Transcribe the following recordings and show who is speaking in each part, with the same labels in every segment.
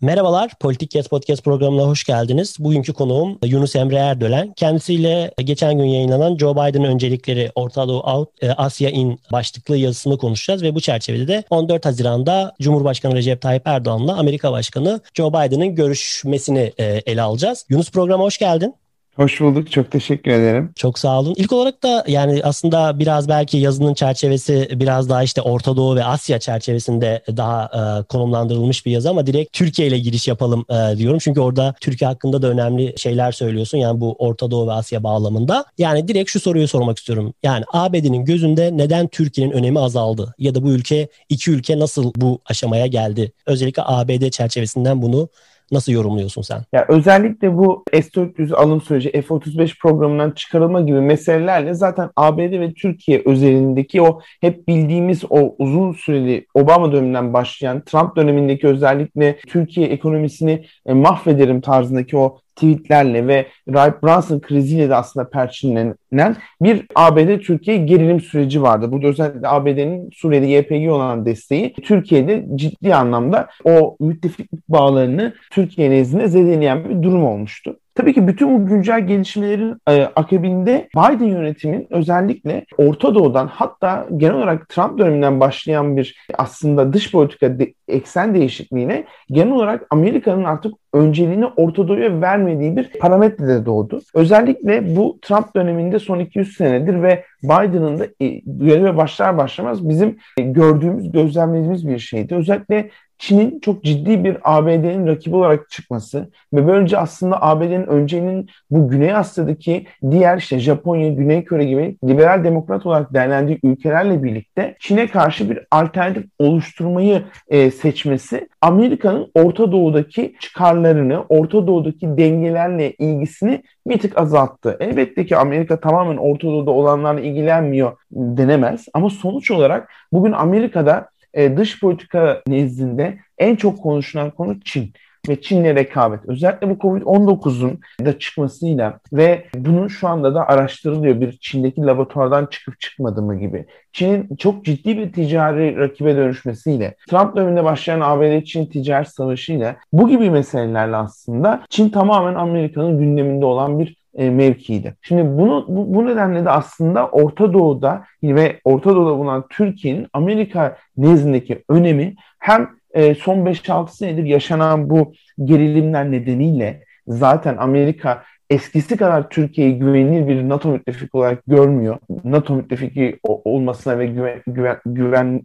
Speaker 1: Merhabalar, Politik Kes Podcast programına hoş geldiniz. Bugünkü konuğum Yunus Emre Erdölen. Kendisiyle geçen gün yayınlanan Joe Biden öncelikleri Orta Doğu Out, e, Asya In başlıklı yazısını konuşacağız ve bu çerçevede de 14 Haziran'da Cumhurbaşkanı Recep Tayyip Erdoğan'la Amerika Başkanı Joe Biden'ın görüşmesini e, ele alacağız. Yunus programa hoş geldin.
Speaker 2: Hoş bulduk. Çok teşekkür ederim.
Speaker 1: Çok sağ olun. İlk olarak da yani aslında biraz belki yazının çerçevesi biraz daha işte Orta Doğu ve Asya çerçevesinde daha e, konumlandırılmış bir yazı ama direkt Türkiye ile giriş yapalım e, diyorum. Çünkü orada Türkiye hakkında da önemli şeyler söylüyorsun. Yani bu Orta Doğu ve Asya bağlamında. Yani direkt şu soruyu sormak istiyorum. Yani ABD'nin gözünde neden Türkiye'nin önemi azaldı? Ya da bu ülke, iki ülke nasıl bu aşamaya geldi? Özellikle ABD çerçevesinden bunu Nasıl yorumluyorsun sen?
Speaker 2: Ya özellikle bu S-400 alım süreci, F-35 programından çıkarılma gibi meselelerle zaten ABD ve Türkiye özelindeki o hep bildiğimiz o uzun süreli Obama döneminden başlayan Trump dönemindeki özellikle Türkiye ekonomisini e, mahvederim tarzındaki o tweetlerle ve Rahip Brunson kriziyle de aslında perçinlenen bir ABD-Türkiye gerilim süreci vardı. Burada özellikle ABD'nin Suriye'de YPG olan desteği Türkiye'de ciddi anlamda o müttefiklik bağlarını Türkiye nezdinde zedeleyen bir durum olmuştu. Tabii ki bütün bu güncel gelişmelerin e, akabinde Biden yönetimin özellikle Orta Doğu'dan hatta genel olarak Trump döneminden başlayan bir aslında dış politika de, eksen değişikliğine genel olarak Amerika'nın artık önceliğini Orta Doğu'ya vermediği bir parametre de doğdu. Özellikle bu Trump döneminde son 200 senedir ve Biden'ın da e, göreve başlar başlamaz bizim e, gördüğümüz, gözlemlediğimiz bir şeydi. Özellikle Çin'in çok ciddi bir ABD'nin rakibi olarak çıkması ve böylece aslında ABD'nin önceliğinin bu Güney Asya'daki diğer işte Japonya, Güney Kore gibi liberal demokrat olarak değerlendiği ülkelerle birlikte Çin'e karşı bir alternatif oluşturmayı e, seçmesi Amerika'nın Orta Doğu'daki çıkarlarını, Orta Doğu'daki dengelerle ilgisini bir tık azalttı. Elbette ki Amerika tamamen Orta Doğu'da olanlarla ilgilenmiyor denemez ama sonuç olarak bugün Amerika'da e, dış politika nezdinde en çok konuşulan konu Çin ve Çin'le rekabet. Özellikle bu Covid-19'un da çıkmasıyla ve bunun şu anda da araştırılıyor bir Çin'deki laboratuvardan çıkıp çıkmadı mı gibi. Çin'in çok ciddi bir ticari rakibe dönüşmesiyle, Trump döneminde başlayan ABD-Çin ticaret savaşıyla bu gibi meselelerle aslında Çin tamamen Amerika'nın gündeminde olan bir e, mevkiydi. Şimdi bunu bu, bu nedenle de aslında Orta Doğu'da ve Orta Doğu'da bulunan Türkiye'nin Amerika nezdindeki önemi hem e, son 5-6 senedir yaşanan bu gerilimler nedeniyle zaten Amerika eskisi kadar Türkiye'yi güvenilir bir NATO müttefik olarak görmüyor. NATO müttefiki olmasına ve güven, güven, güvenli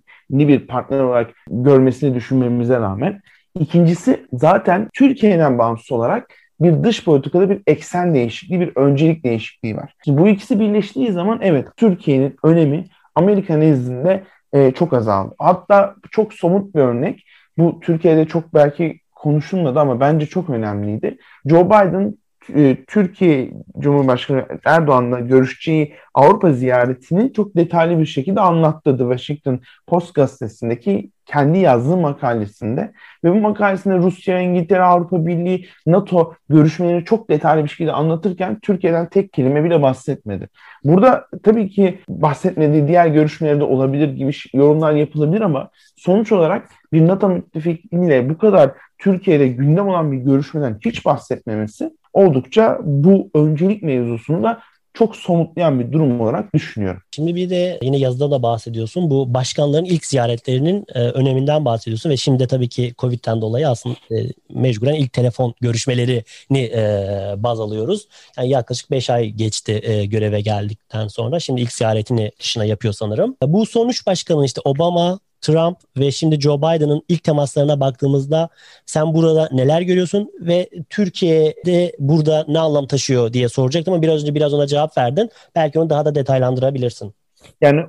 Speaker 2: bir partner olarak görmesini düşünmemize rağmen. İkincisi zaten Türkiye'den bağımsız olarak bir dış politikada bir eksen değişikliği, bir öncelik değişikliği var. Şimdi bu ikisi birleştiği zaman evet Türkiye'nin önemi Amerika nezdinde e, çok azaldı. Hatta çok somut bir örnek bu Türkiye'de çok belki konuşulmadı ama bence çok önemliydi. Joe Biden e, Türkiye Cumhurbaşkanı Erdoğan'la görüşeceği Avrupa ziyaretini çok detaylı bir şekilde anlattı The Washington Post gazetesindeki kendi yazdığı makalesinde ve bu makalesinde Rusya, İngiltere, Avrupa Birliği, NATO görüşmelerini çok detaylı bir şekilde anlatırken Türkiye'den tek kelime bile bahsetmedi. Burada tabii ki bahsetmediği diğer görüşmelerde olabilir gibi yorumlar yapılabilir ama sonuç olarak bir NATO müttefikiyle bu kadar Türkiye'de gündem olan bir görüşmeden hiç bahsetmemesi oldukça bu öncelik mevzusunda çok somutlayan bir durum olarak düşünüyorum.
Speaker 1: Şimdi bir de yine yazıda da bahsediyorsun. Bu başkanların ilk ziyaretlerinin e, öneminden bahsediyorsun ve şimdi de tabii ki Covid'den dolayı aslında e, mecburen ilk telefon görüşmelerini e, baz alıyoruz. Yani yaklaşık 5 ay geçti e, göreve geldikten sonra. Şimdi ilk ziyaretini dışına yapıyor sanırım. Bu sonuç başkanı işte Obama, Trump ve şimdi Joe Biden'ın ilk temaslarına baktığımızda sen burada neler görüyorsun ve Türkiye'de burada ne anlam taşıyor diye soracaktım ama biraz önce biraz ona cevap verdin. Belki onu daha da detaylandırabilirsin.
Speaker 2: Yani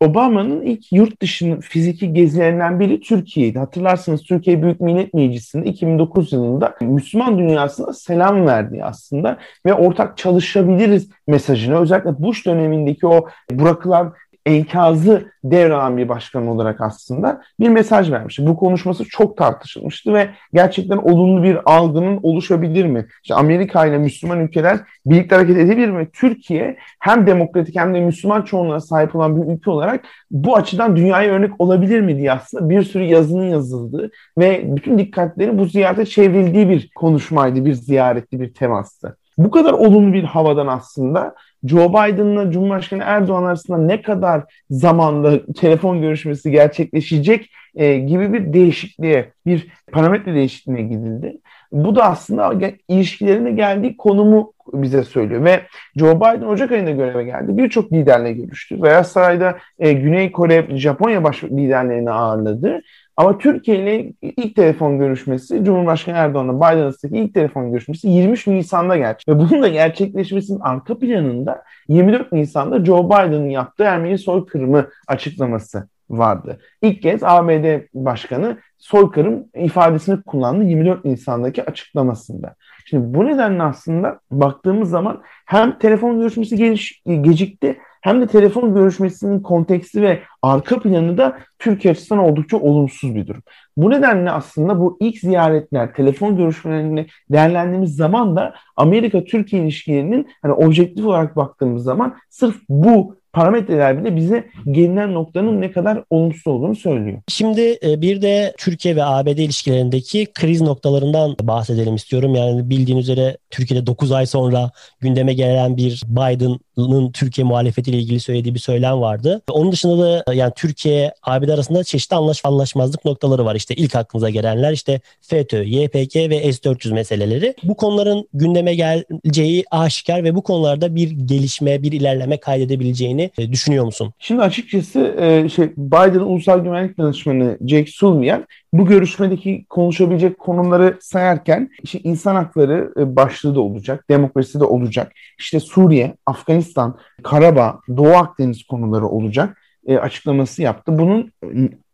Speaker 2: Obama'nın ilk yurt dışının fiziki gezilerinden biri Türkiye'ydi. Hatırlarsınız Türkiye Büyük Millet Meclisi'nde 2009 yılında Müslüman dünyasına selam verdi aslında ve ortak çalışabiliriz mesajını özellikle Bush dönemindeki o bırakılan enkazı devralan bir başkan olarak aslında bir mesaj vermişti. Bu konuşması çok tartışılmıştı ve gerçekten olumlu bir algının oluşabilir mi? İşte Amerika ile Müslüman ülkeler birlikte hareket edebilir mi? Türkiye hem demokratik hem de Müslüman çoğunluğa sahip olan bir ülke olarak bu açıdan dünyaya örnek olabilir mi diye aslında bir sürü yazının yazıldığı ve bütün dikkatleri bu ziyarete çevrildiği bir konuşmaydı, bir ziyaretti, bir temastı. Bu kadar olumlu bir havadan aslında Joe Biden'la Cumhurbaşkanı Erdoğan arasında ne kadar zamanda telefon görüşmesi gerçekleşecek e, gibi bir değişikliğe, bir parametre değişikliğine gidildi. Bu da aslında ilişkilerinde geldiği konumu bize söylüyor ve Joe Biden Ocak ayında göreve geldi. Birçok liderle görüştü. Beyaz Saray'da e, Güney Kore, Japonya baş liderlerini ağırladı. Ama Türkiye ile ilk telefon görüşmesi Cumhurbaşkanı Erdoğan'la Biden arasındaki ilk telefon görüşmesi 23 Nisan'da gerçek. Ve bunun da gerçekleşmesinin arka planında 24 Nisan'da Joe Biden'ın yaptığı Ermeni soykırımı açıklaması vardı. İlk kez ABD Başkanı soykırım ifadesini kullandı 24 Nisan'daki açıklamasında. Şimdi bu nedenle aslında baktığımız zaman hem telefon görüşmesi geliş, gecikti hem de telefon görüşmesinin konteksti ve arka planı da Türkiye açısından oldukça olumsuz bir durum. Bu nedenle aslında bu ilk ziyaretler, telefon görüşmelerini değerlendiğimiz zaman da Amerika-Türkiye ilişkilerinin hani objektif olarak baktığımız zaman sırf bu parametreler bile bize gelinen noktanın ne kadar olumsuz olduğunu söylüyor.
Speaker 1: Şimdi e, bir de Türkiye ve ABD ilişkilerindeki kriz noktalarından bahsedelim istiyorum. Yani bildiğiniz üzere Türkiye'de 9 ay sonra gündeme gelen bir Biden'ın Türkiye muhalefetiyle ilgili söylediği bir söylem vardı. Onun dışında da yani Türkiye ABD arasında çeşitli anlaş anlaşmazlık noktaları var. İşte ilk aklınıza gelenler işte FETÖ, YPG ve S-400 meseleleri. Bu konuların gündeme geleceği aşikar ve bu konularda bir gelişme, bir ilerleme kaydedebileceğini olabileceğini e, düşünüyor musun?
Speaker 2: Şimdi açıkçası e, şey Biden Ulusal Güvenlik Danışmanı Jake Sullivan bu görüşmedeki konuşabilecek konuları sayarken işte insan hakları e, başlığı da olacak, demokrasi de olacak. İşte Suriye, Afganistan, Karabağ, Doğu Akdeniz konuları olacak açıklaması yaptı. Bunun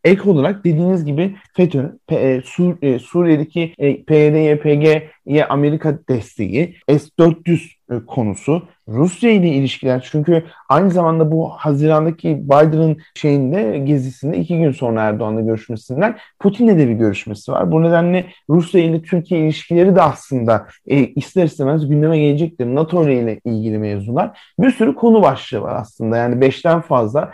Speaker 2: ek olarak dediğiniz gibi FETÖ, Sur, Suriye'deki PYD, YPG'ye Amerika desteği, S-400 e, konusu, Rusya ile ilişkiler çünkü aynı zamanda bu Haziran'daki Biden'ın şeyinde gezisinde iki gün sonra Erdoğan'la görüşmesinden Putin'le de bir görüşmesi var. Bu nedenle Rusya ile Türkiye ilişkileri de aslında e, ister istemez gündeme gelecektir. NATO ile ilgili mevzular. Bir sürü konu başlığı var aslında. Yani beşten fazla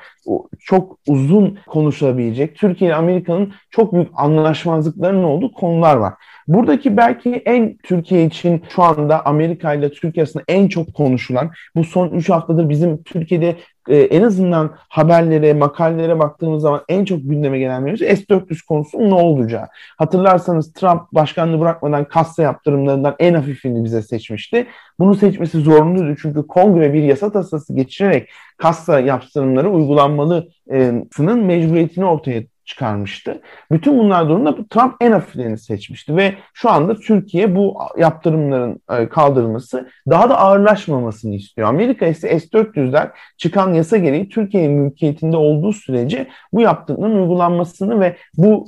Speaker 2: çok uzun konuşulabilecek Türkiye ile Amerika'nın çok büyük anlaşmazlıklarının olduğu konular var. Buradaki belki en Türkiye için şu anda Amerika ile Türkiye arasında en çok konuşulan bu son 3 haftadır bizim Türkiye'de e, en azından haberlere, makalelere baktığımız zaman en çok gündeme gelen mevzu S-400 konusunun ne olacağı. Hatırlarsanız Trump başkanlığı bırakmadan kassa yaptırımlarından en hafifini bize seçmişti. Bunu seçmesi zorunluydu çünkü kongre bir yasa tasası geçirerek kassa yaptırımları uygulanmalısının mecburiyetini ortaya çıkarmıştı. Bütün bunlar durumunda Trump en hafiflerini seçmişti ve şu anda Türkiye bu yaptırımların e, kaldırılması daha da ağırlaşmamasını istiyor. Amerika ise S-400'ler çıkan yasa gereği Türkiye'nin mülkiyetinde olduğu sürece bu yaptırımların uygulanmasını ve bu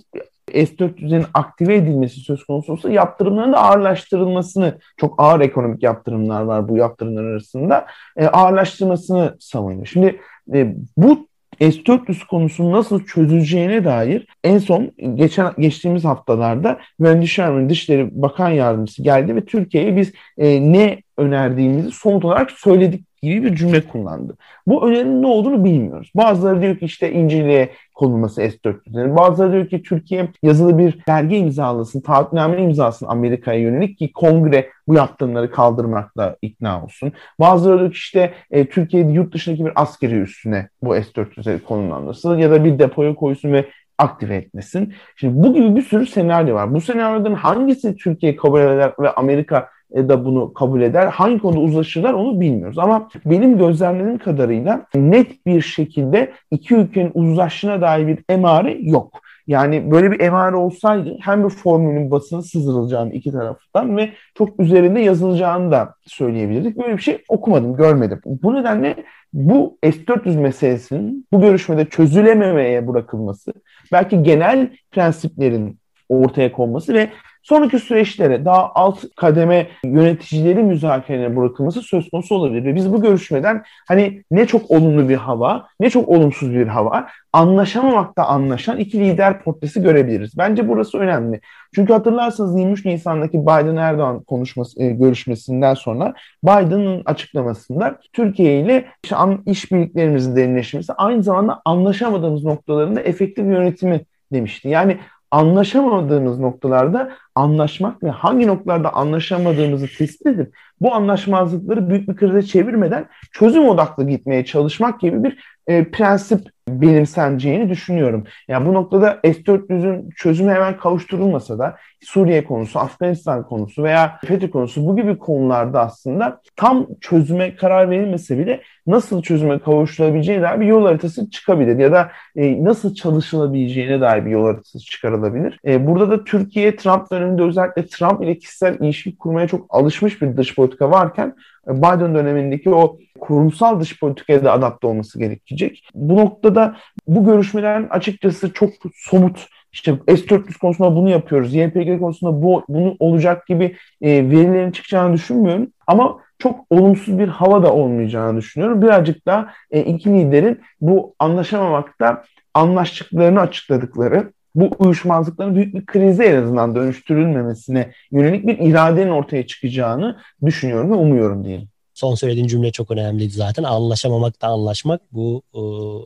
Speaker 2: S-400'lerin aktive edilmesi söz konusu olsa yaptırımların da ağırlaştırılmasını, çok ağır ekonomik yaptırımlar var bu yaptırımlar arasında, e, ağırlaştırmasını savunuyor. Şimdi e, bu S-400 konusunun nasıl çözüleceğine dair en son geçen geçtiğimiz haftalarda Wendy Sherman Dışişleri Bakan Yardımcısı geldi ve Türkiye'ye biz e, ne önerdiğimizi somut olarak söyledik gibi bir cümle kullandı. Bu önerinin ne olduğunu bilmiyoruz. Bazıları diyor ki işte İncil'e konulması S-400'lerin. Bazıları diyor ki Türkiye yazılı bir belge imzalasın, taahhütname imzalasın Amerika'ya yönelik ki kongre bu yaptırımları kaldırmakla ikna olsun. Bazıları diyor ki işte e, Türkiye'de yurt dışındaki bir askeri üstüne bu S-400'leri konumlandırsın ya da bir depoya koysun ve aktive etmesin. Şimdi bu gibi bir sürü senaryo var. Bu senaryodan hangisi Türkiye kabul eder ve Amerika da bunu kabul eder. Hangi konuda uzlaşırlar onu bilmiyoruz. Ama benim gözlemlediğim kadarıyla net bir şekilde iki ülkenin uzlaşına dair bir emare yok. Yani böyle bir emare olsaydı hem bir formülün basını sızdırılacağını iki taraftan ve çok üzerinde yazılacağını da söyleyebilirdik. Böyle bir şey okumadım, görmedim. Bu nedenle bu S-400 meselesinin bu görüşmede çözülememeye bırakılması, belki genel prensiplerin ortaya konması ve sonraki süreçlere daha alt kademe yöneticileri müzakereye bırakılması söz konusu olabilir. Ve biz bu görüşmeden hani ne çok olumlu bir hava ne çok olumsuz bir hava anlaşamamakta anlaşan iki lider portresi görebiliriz. Bence burası önemli. Çünkü hatırlarsanız 23 Nisan'daki Biden-Erdoğan konuşması, e, görüşmesinden sonra Biden'ın açıklamasında Türkiye ile işte işbirliklerimizin derinleşmesi aynı zamanda anlaşamadığımız noktalarında efektif yönetimi demişti. Yani anlaşamadığımız noktalarda anlaşmak ve hangi noktalarda anlaşamadığımızı tespit edip bu anlaşmazlıkları büyük bir krize çevirmeden çözüm odaklı gitmeye çalışmak gibi bir e, prensip benimseneceğini düşünüyorum. Yani bu noktada S-400'ün çözümü hemen kavuşturulmasa da Suriye konusu, Afganistan konusu veya FETÖ konusu bu gibi konularda aslında tam çözüme karar verilmese bile nasıl çözüme kavuşturabileceğine dair bir yol haritası çıkabilir ya da e, nasıl çalışılabileceğine dair bir yol haritası çıkarılabilir. E, burada da Türkiye Trump döneminde özellikle Trump ile kişisel ilişki kurmaya çok alışmış bir dış politika varken e, Biden dönemindeki o kurumsal dış politikaya da adapte olması gerekecek. Bu noktada bu görüşmelerin açıkçası çok somut işte S-400 konusunda bunu yapıyoruz, YPG konusunda bu bunu olacak gibi e, verilerin çıkacağını düşünmüyorum. Ama çok olumsuz bir hava da olmayacağını düşünüyorum. Birazcık daha e, iki liderin bu anlaşamamakta anlaştıklarını açıkladıkları, bu uyuşmazlıkların büyük bir krize en azından dönüştürülmemesine yönelik bir iradenin ortaya çıkacağını düşünüyorum ve umuyorum diyelim.
Speaker 1: Son söylediğin cümle çok önemliydi zaten. Anlaşamamak da anlaşmak bu e,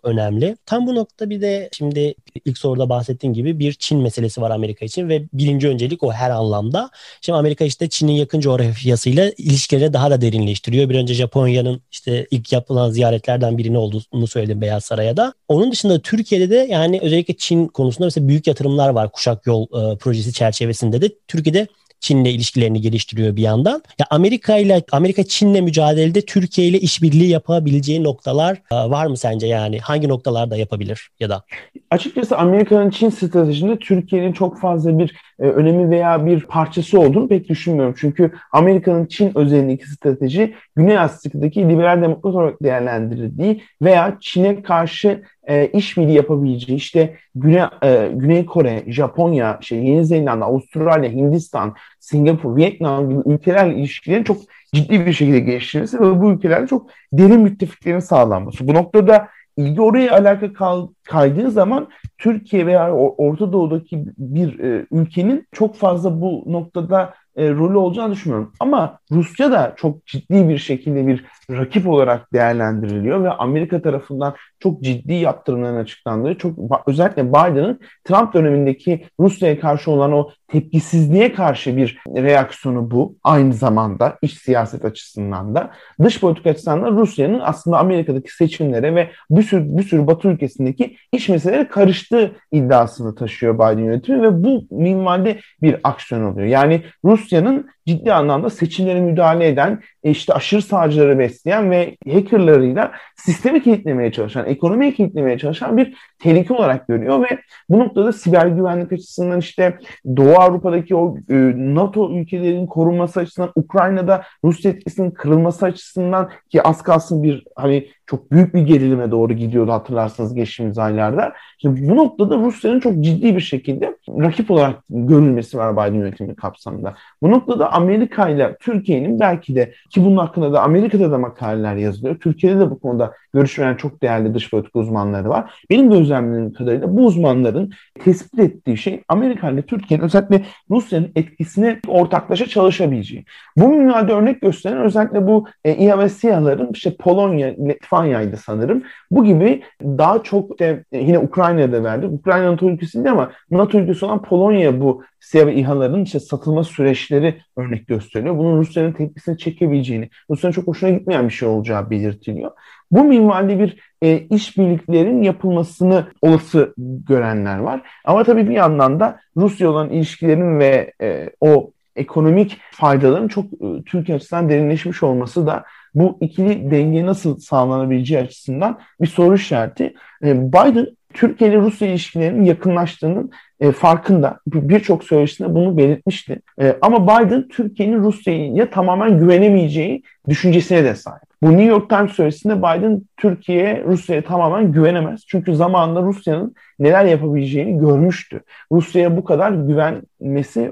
Speaker 1: önemli. Tam bu nokta bir de şimdi ilk soruda bahsettiğim gibi bir Çin meselesi var Amerika için ve birinci öncelik o her anlamda. Şimdi Amerika işte Çin'in yakın coğrafyasıyla ilişkileri daha da derinleştiriyor. Bir önce Japonya'nın işte ilk yapılan ziyaretlerden birini olduğunu söyledim Beyaz Saray'a da. Onun dışında Türkiye'de de yani özellikle Çin konusunda mesela büyük yatırımlar var Kuşak Yol e, projesi çerçevesinde de. Türkiye'de Çin'le ilişkilerini geliştiriyor bir yandan. Ya Amerika ile Amerika Çin'le mücadelede Türkiye ile işbirliği yapabileceği noktalar e, var mı sence yani? Hangi noktalarda yapabilir ya da?
Speaker 2: Açıkçası Amerika'nın Çin stratejisinde Türkiye'nin çok fazla bir e, önemi veya bir parçası olduğunu pek düşünmüyorum. Çünkü Amerika'nın Çin özelindeki strateji Güney Asya'daki liberal demokrat olarak değerlendirildiği veya Çin'e karşı e, işbirliği yapabileceği işte Güney, e, Güney Kore, Japonya, şey, Yeni Zelanda, Avustralya, Hindistan, Singapur, Vietnam gibi ülkelerle ilişkilerin çok ciddi bir şekilde geliştirilmesi ve bu ülkelerle çok derin müttefiklerin sağlanması. Bu noktada ilgi oraya alaka kal, kaydığı zaman Türkiye veya Orta Doğu'daki bir e, ülkenin çok fazla bu noktada e, rolü olacağını düşünmüyorum. Ama Rusya da çok ciddi bir şekilde bir rakip olarak değerlendiriliyor ve Amerika tarafından çok ciddi yaptırımların açıklandığı, çok özellikle Biden'ın Trump dönemindeki Rusya'ya karşı olan o tepkisizliğe karşı bir reaksiyonu bu. Aynı zamanda iç siyaset açısından da dış politika açısından da Rusya'nın aslında Amerika'daki seçimlere ve bir sürü, bir sürü Batı ülkesindeki iç meselelere karıştığı iddiasını taşıyor Biden yönetimi ve bu minvalde bir aksiyon oluyor. Yani Rusya'nın ciddi anlamda seçimlere müdahale eden, e, işte aşırı sağcıları besleyen ve hackerlarıyla sistemi kilitlemeye çalışan, ekonomiyi kilitlemeye çalışan bir tehlike olarak görüyor ve bu noktada siber güvenlik açısından işte Doğu Avrupa'daki o e, NATO ülkelerinin korunması açısından, Ukrayna'da Rus etkisinin kırılması açısından ki az kalsın bir hani çok büyük bir gerilime doğru gidiyordu hatırlarsanız geçtiğimiz aylarda. Şimdi bu noktada Rusya'nın çok ciddi bir şekilde rakip olarak görülmesi var Biden yönetimi kapsamında. Bu noktada Amerika ile Türkiye'nin belki de ki bunun hakkında da Amerika'da da makaleler yazılıyor. Türkiye'de de bu konuda görüş veren çok değerli dış politika uzmanları var. Benim gözlemlediğim kadarıyla bu uzmanların tespit ettiği şey Amerika ile Türkiye'nin özellikle Rusya'nın etkisine ortaklaşa çalışabileceği. Bu minvalde örnek gösteren özellikle bu e, İHA işte Polonya, Litvanya'ydı sanırım. Bu gibi daha çok işte, yine Ukrayna'da verdi. Ukrayna NATO ülkesinde ama NATO ülkesi olan Polonya bu SİHA ve İHA'ların işte satılma süreçleri örnek gösteriyor. Bunun Rusya'nın tepkisini çekebileceğini, Rusya'nın çok hoşuna gitmeyen bir şey olacağı belirtiliyor. Bu minvalde bir e, işbirliklerin yapılmasını olası görenler var. Ama tabii bir yandan da Rusya olan ilişkilerin ve e, o ekonomik faydaların çok e, Türkiye açısından derinleşmiş olması da bu ikili denge nasıl sağlanabileceği açısından bir soru işareti. E, Biden Türkiye ile Rusya ilişkilerinin yakınlaştığının e, farkında. Birçok söyleşisinde bunu belirtmişti. E, ama Biden Türkiye'nin Rusya'ya tamamen güvenemeyeceği düşüncesine de sahip. Bu New York Times söyleşisinde Biden Türkiye Rusya'ya tamamen güvenemez. Çünkü zamanında Rusya'nın neler yapabileceğini görmüştü. Rusya'ya bu kadar güvenmesi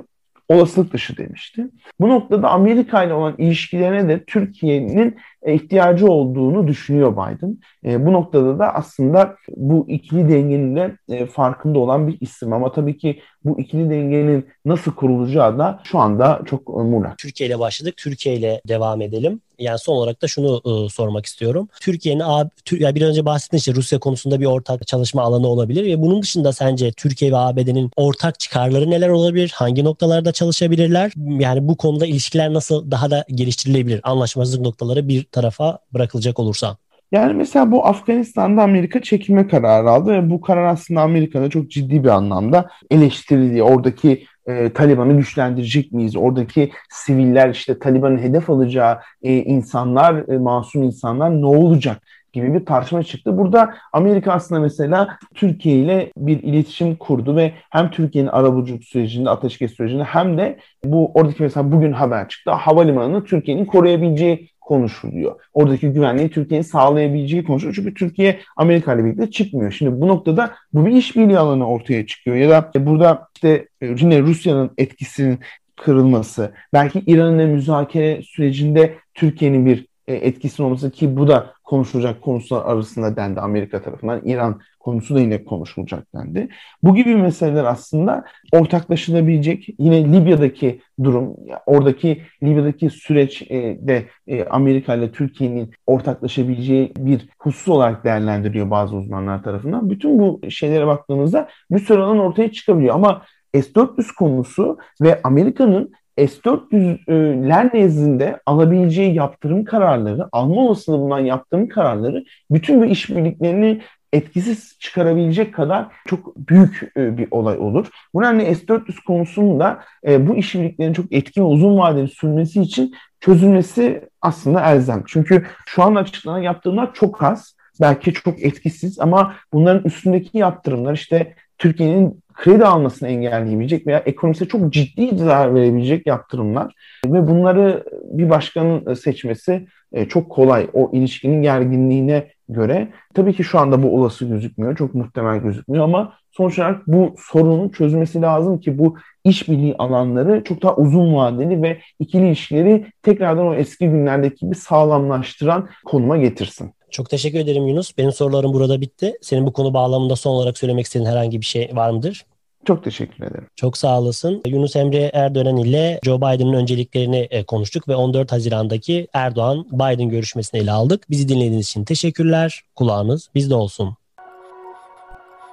Speaker 2: olasılık dışı demişti. Bu noktada Amerika ile olan ilişkilerine de Türkiye'nin ihtiyacı olduğunu düşünüyor Biden. E, bu noktada da aslında bu ikili dengenin de e, farkında olan bir isim. Ama tabii ki bu ikili dengenin nasıl kurulacağı da şu anda çok muğlak.
Speaker 1: Türkiye ile başladık. Türkiye ile devam edelim. Yani son olarak da şunu e, sormak istiyorum. Türkiye'nin yani bir önce bahsettiğin işte Rusya konusunda bir ortak çalışma alanı olabilir ve bunun dışında sence Türkiye ve ABD'nin ortak çıkarları neler olabilir? Hangi noktalarda çalışabilirler? Yani bu konuda ilişkiler nasıl daha da geliştirilebilir? Anlaşmazlık noktaları bir tarafa bırakılacak olursa.
Speaker 2: Yani mesela bu Afganistan'da Amerika çekilme kararı aldı ve bu karar aslında Amerika'da çok ciddi bir anlamda eleştirildi. Oradaki e, Taliban'ı güçlendirecek miyiz? Oradaki siviller işte Taliban'ın hedef alacağı e, insanlar, e, masum insanlar ne olacak? gibi bir tartışma çıktı. Burada Amerika aslında mesela Türkiye ile bir iletişim kurdu ve hem Türkiye'nin arabuluculuk sürecinde, ateşkes sürecinde hem de bu oradaki mesela bugün haber çıktı. Havalimanını Türkiye'nin koruyabileceği konuşuluyor. Oradaki güvenliği Türkiye'nin sağlayabileceği konuşuluyor. Çünkü Türkiye Amerika ile birlikte çıkmıyor. Şimdi bu noktada bu bir işbirliği alanı ortaya çıkıyor. Ya da burada işte e, yine Rusya'nın etkisinin kırılması, belki İran'ın müzakere sürecinde Türkiye'nin bir e, etkisinin olması ki bu da konuşulacak konular arasında dendi Amerika tarafından. İran konusu da yine konuşulacak dendi. Bu gibi meseleler aslında ortaklaşılabilecek. Yine Libya'daki durum, oradaki Libya'daki süreç e, de e, Amerika ile Türkiye'nin ortaklaşabileceği bir husus olarak değerlendiriliyor bazı uzmanlar tarafından. Bütün bu şeylere baktığımızda bir sürü alan ortaya çıkabiliyor. Ama S-400 konusu ve Amerika'nın S-400'ler nezdinde alabileceği yaptırım kararları, alma olasılığı bulunan yaptırım kararları bütün bu işbirliklerini etkisiz çıkarabilecek kadar çok büyük e, bir olay olur. Bu nedenle S-400 konusunda e, bu işbirliklerin çok etkin uzun vadeli sürmesi için çözülmesi aslında elzem. Çünkü şu an açıklanan yaptırımlar çok az, belki çok etkisiz ama bunların üstündeki yaptırımlar işte Türkiye'nin kredi almasını engelleyebilecek veya ekonomisine çok ciddi zarar verebilecek yaptırımlar ve bunları bir başkanın seçmesi e, çok kolay o ilişkinin gerginliğine göre. Tabii ki şu anda bu olası gözükmüyor, çok muhtemel gözükmüyor ama sonuç olarak bu sorunun çözülmesi lazım ki bu işbirliği alanları çok daha uzun vadeli ve ikili ilişkileri tekrardan o eski günlerdeki gibi sağlamlaştıran konuma getirsin.
Speaker 1: Çok teşekkür ederim Yunus. Benim sorularım burada bitti. Senin bu konu bağlamında son olarak söylemek istediğin herhangi bir şey var mıdır?
Speaker 2: Çok teşekkür ederim.
Speaker 1: Çok sağ olasın. Yunus Emre Erdoğan ile Joe Biden'ın önceliklerini e, konuştuk ve 14 Haziran'daki Erdoğan-Biden görüşmesini ele aldık. Bizi dinlediğiniz için teşekkürler. Kulağınız bizde olsun.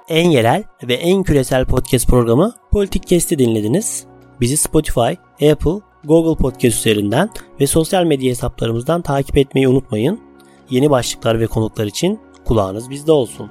Speaker 1: En yerel ve en küresel podcast programı Politik Kesti dinlediniz. Bizi Spotify, Apple, Google Podcast üzerinden ve sosyal medya hesaplarımızdan takip etmeyi unutmayın. Yeni başlıklar ve konuklar için kulağınız bizde olsun.